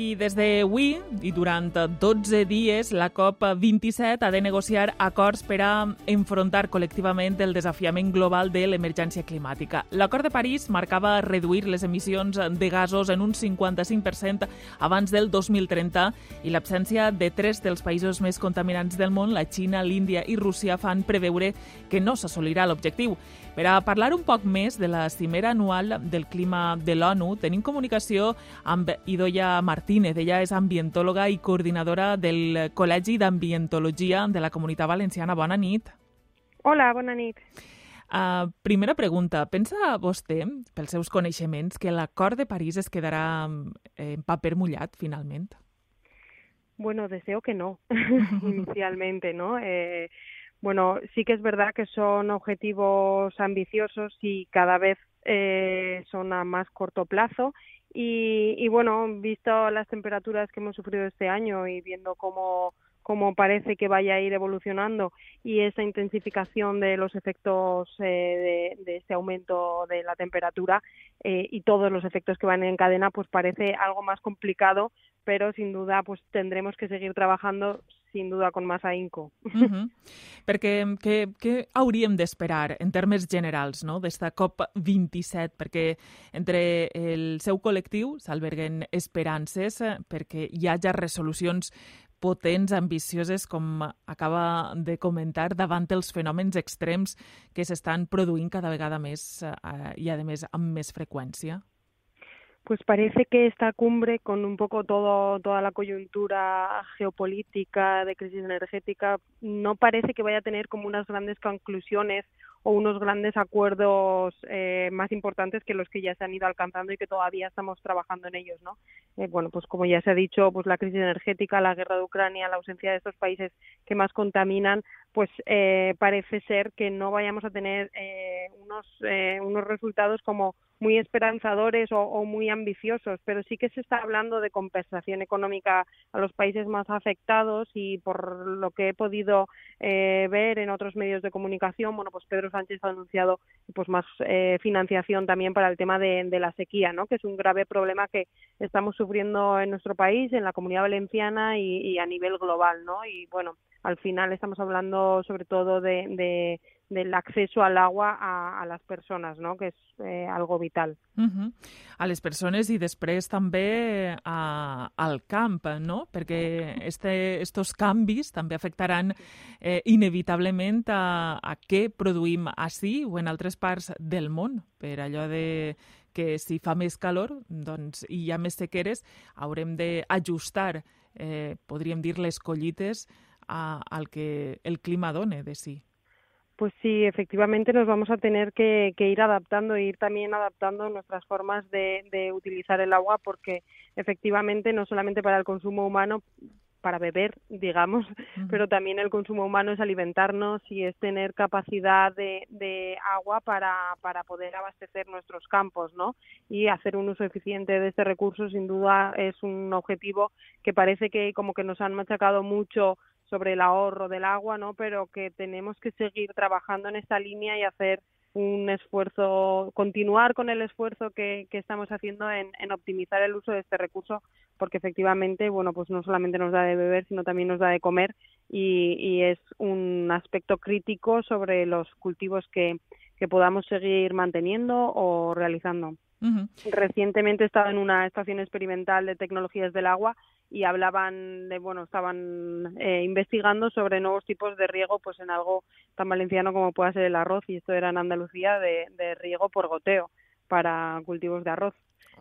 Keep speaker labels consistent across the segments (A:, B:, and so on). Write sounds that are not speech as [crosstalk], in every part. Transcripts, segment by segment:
A: I des d'avui i durant 12 dies, la COP27 ha de negociar acords per a enfrontar col·lectivament el desafiament global de l'emergència climàtica. L'acord de París marcava reduir les emissions de gasos en un 55% abans del 2030 i l'absència de tres dels països més contaminants del món, la Xina, l'Índia i Rússia, fan preveure que no s'assolirà l'objectiu. Per a parlar un poc més de la cimera anual del clima de l'ONU, tenim comunicació amb Idoia Martínez. Ella és ambientòloga i coordinadora del Col·legi d'Ambientologia de la Comunitat Valenciana. Bona nit.
B: Hola, bona nit.
A: Uh, primera pregunta. Pensa vostè, pels seus coneixements, que l'acord de París es quedarà en paper mullat, finalment?
B: Bueno, deseo que no, [laughs] inicialmente, ¿no? Eh, bueno, sí que es verdad que son objetivos ambiciosos y cada vez eh, son a más corto plazo. Y, y bueno, visto las temperaturas que hemos sufrido este año y viendo cómo cómo parece que vaya a ir evolucionando y esa intensificación de los efectos eh, de, de este aumento de la temperatura eh, y todos los efectos que van en cadena, pues parece algo más complicado, pero sin duda pues tendremos que seguir trabajando sin duda con más ahínco.
A: Uh [laughs] -huh. Perquè què, què hauríem d'esperar en termes generals no? d'esta COP27? Perquè entre el seu col·lectiu s'alberguen esperances eh, perquè hi hagi resolucions potents, ambicioses, com acaba de comentar, davant els fenòmens extrems que s'estan produint cada vegada més eh, i, a més, amb més freqüència?
B: Pues parece que esta cumbre, con un poco todo, toda la coyuntura geopolítica de crisis energética, no parece que vaya a tener como unas grandes conclusiones o unos grandes acuerdos eh, más importantes que los que ya se han ido alcanzando y que todavía estamos trabajando en ellos, ¿no? Eh, bueno, pues como ya se ha dicho, pues la crisis energética, la guerra de Ucrania, la ausencia de estos países que más contaminan, pues eh, parece ser que no vayamos a tener eh, unos eh, unos resultados como muy esperanzadores o, o, muy ambiciosos, pero sí que se está hablando de compensación económica a los países más afectados y por lo que he podido eh, ver en otros medios de comunicación, bueno, pues Pedro Sánchez ha anunciado pues más eh, financiación también para el tema de, la sequía, ¿no? Que es un grave problema que estamos sufriendo en nuestro país, en la Comunidad Valenciana y, y a nivel global, ¿no? Y bueno, al final estamos hablando sobre todo de, de del acceso al agua a, a les persones, no? que és eh, algo vital.
A: Uh -huh. A les persones i després també a, al camp, no? perquè este, estos canvis també afectaran eh, inevitablement a, a què produïm així o en altres parts del món, per allò de que si fa més calor doncs, i hi ha més sequeres, haurem d'ajustar, eh, podríem dir, les collites a, al que el clima done de sí.
B: Pues sí, efectivamente nos vamos a tener que, que ir adaptando e ir también adaptando nuestras formas de, de, utilizar el agua porque efectivamente no solamente para el consumo humano, para beber, digamos, uh -huh. pero también el consumo humano es alimentarnos y es tener capacidad de, de agua para, para poder abastecer nuestros campos, ¿no? Y hacer un uso eficiente de este recurso, sin duda, es un objetivo que parece que como que nos han machacado mucho sobre el ahorro del agua, ¿no? Pero que tenemos que seguir trabajando en esta línea y hacer un esfuerzo, continuar con el esfuerzo que, que estamos haciendo en, en, optimizar el uso de este recurso, porque efectivamente, bueno, pues no solamente nos da de beber, sino también nos da de comer y, y es un aspecto crítico sobre los cultivos que, que podamos seguir manteniendo o realizando. Recientemente he estado en una estación experimental de tecnologías del agua y hablaban de, bueno, estaban eh, investigando sobre nuevos tipos de riego, pues en algo tan valenciano como pueda ser el arroz, y esto era en Andalucía de riego por goteo para cultivos de arroz.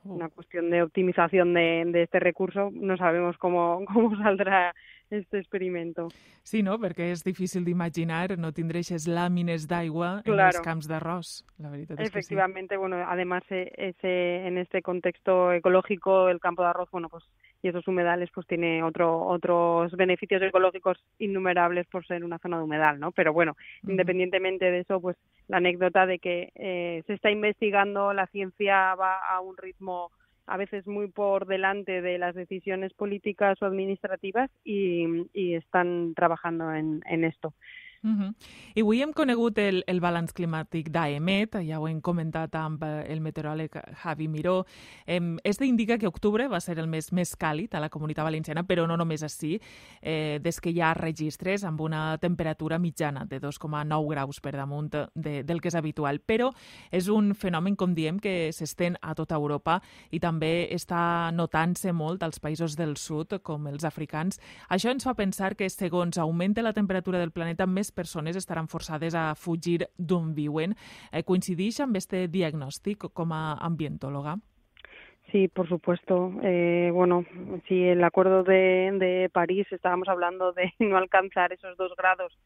B: Una cuestión de optimización de, de, este recurso, no sabemos cómo, [laughs] cómo saldrá este experimento.
A: Sí, no? Perquè és difícil d'imaginar no aquestes làmines d'aigua claro. en els camps d'arròs. La veritat és
B: Efectivamente,
A: que sí.
B: bueno, además ese, en este contexto ecológico el campo de arroz, bueno, pues y esos humedales pues tiene otro, otros beneficios ecológicos innumerables por ser una zona de humedal, ¿no? Pero bueno, uh -huh. independientemente de eso, pues la anécdota de que eh, se está investigando, la ciencia va a un ritmo a veces muy por delante de las decisiones políticas o administrativas y, y están trabajando en, en esto.
A: Uh -huh. I avui hem conegut el, el balanç climàtic d'AEMET, ja ho hem comentat amb eh, el meteoròleg Javi Miró. Eh, este indica que octubre va ser el mes més càlid a la comunitat valenciana, però no només així, eh, des que hi ha registres amb una temperatura mitjana de 2,9 graus per damunt de, del que és habitual. Però és un fenomen, com diem, que s'estén a tota Europa i també està notant-se molt als països del sud, com els africans. Això ens fa pensar que segons augmenta la temperatura del planeta, més les persones estaran forçades a fugir d'on viuen. Eh, ¿Coincideix amb este diagnòstic com a ambientóloga?
B: Sí, por supuesto. Eh, bueno, si el acuerdo de, de París estábamos hablando de [laughs] no alcanzar esos dos grados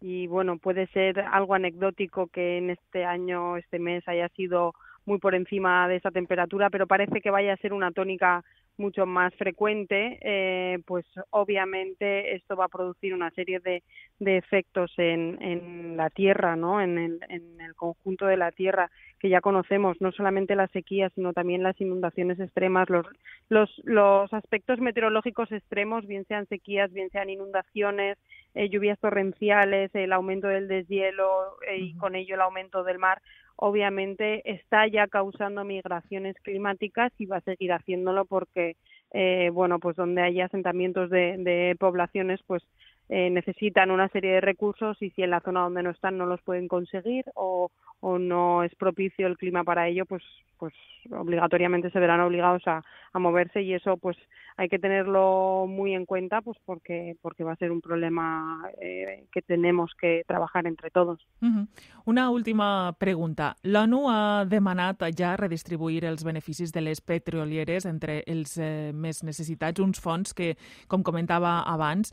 B: y bueno, puede ser algo anecdótico que en este año, este mes haya sido muy por encima de esa temperatura, pero parece que vaya a ser una tónica mucho más frecuente, eh, pues obviamente esto va a producir una serie de, de efectos en, en, la tierra, ¿no? En el, en el, conjunto de la tierra que ya conocemos, no solamente las sequías, sino también las inundaciones extremas, los, los, los aspectos meteorológicos extremos, bien sean sequías, bien sean inundaciones, eh, lluvias torrenciales, el aumento del deshielo eh, y con ello el aumento del mar, obviamente está ya causando migraciones climáticas y va a seguir haciéndolo porque, eh, bueno, pues donde hay asentamientos de, poblaciones, pues eh, necesitan una serie de recursos y si en la zona donde no están no los pueden conseguir o, o no es propicio el clima para ello, pues, pues obligatoriamente se verán obligados a, a moverse y eso pues hay que tenerlo muy en cuenta pues porque, porque va a ser un problema eh, que tenemos que trabajar entre todos.
A: Uh -huh. Una última pregunta. L'ONU ha demanat ja redistribuir els beneficis de les petrolieres entre els eh, més necessitats, uns fons que, com comentava abans,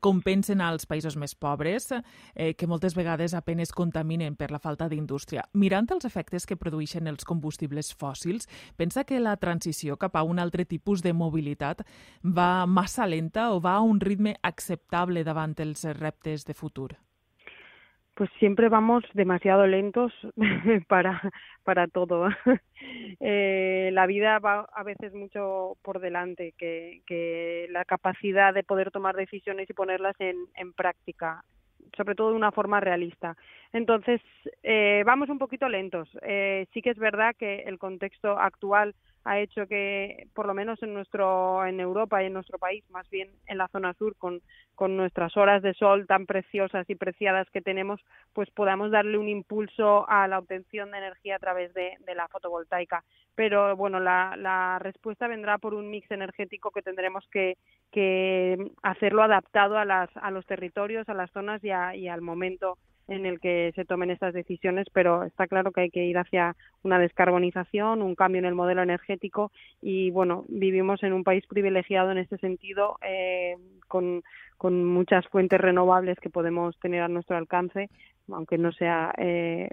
A: compensen als països més pobres, eh, que moltes vegades apenes contaminen per la falta d'indústria. Mirant els efectes que produeixen els combustibles fòssils, pensa que la transició cap a un altre tipus de mobilitat va massa lenta o va a un ritme acceptable davant els reptes de futur?
B: pues siempre vamos demasiado lentos [laughs] para, para todo. [laughs] eh, la vida va a veces mucho por delante que, que la capacidad de poder tomar decisiones y ponerlas en, en práctica sobre todo de una forma realista. Entonces, eh, vamos un poquito lentos. Eh, sí que es verdad que el contexto actual ha hecho que, por lo menos en nuestro, en Europa y en nuestro país, más bien en la zona sur, con, con nuestras horas de sol tan preciosas y preciadas que tenemos, pues podamos darle un impulso a la obtención de energía a través de, de la fotovoltaica. Pero bueno, la, la, respuesta vendrá por un mix energético que tendremos que, que hacerlo adaptado a, las, a los territorios, a las zonas y, a, y al momento en el que se tomen estas decisiones, pero está claro que hay que ir hacia una descarbonización, un cambio en el modelo energético y bueno, vivimos en un país privilegiado en este sentido, eh, con, con muchas fuentes renovables que podemos tener a nuestro alcance, aunque no sea eh,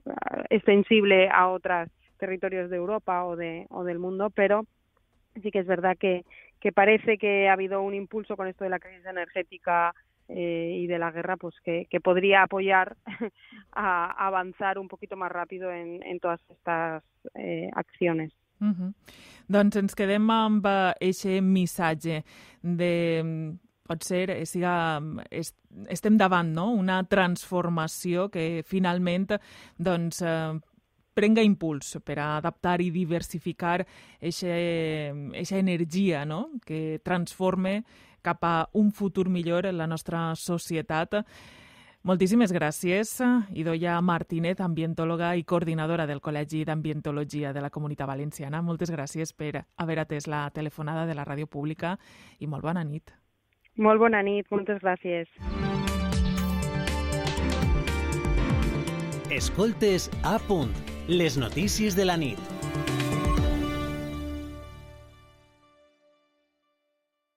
B: extensible a otros territorios de Europa o, de, o del mundo, pero sí que es verdad que, que parece que ha habido un impulso con esto de la crisis energética eh, y de la guerra, pues que, que podría apoyar [laughs] a, avanzar un poquito más rápido en, en todas estas eh, acciones.
A: Uh -huh. Doncs ens quedem amb aquest missatge de pot ser, eh, siga, est, estem davant no? una transformació que finalment doncs, eh, prenga impuls per a adaptar i diversificar aquesta energia no? que transforme cap a un futur millor en la nostra societat. Moltíssimes gràcies, Idoia Martínez, ambientòloga i coordinadora del Col·legi d'Ambientologia de la Comunitat Valenciana. Moltes gràcies per haver atès la telefonada de la ràdio pública i molt bona nit.
B: Molt bona nit, moltes gràcies.
C: Escoltes a punt, les notícies de la nit.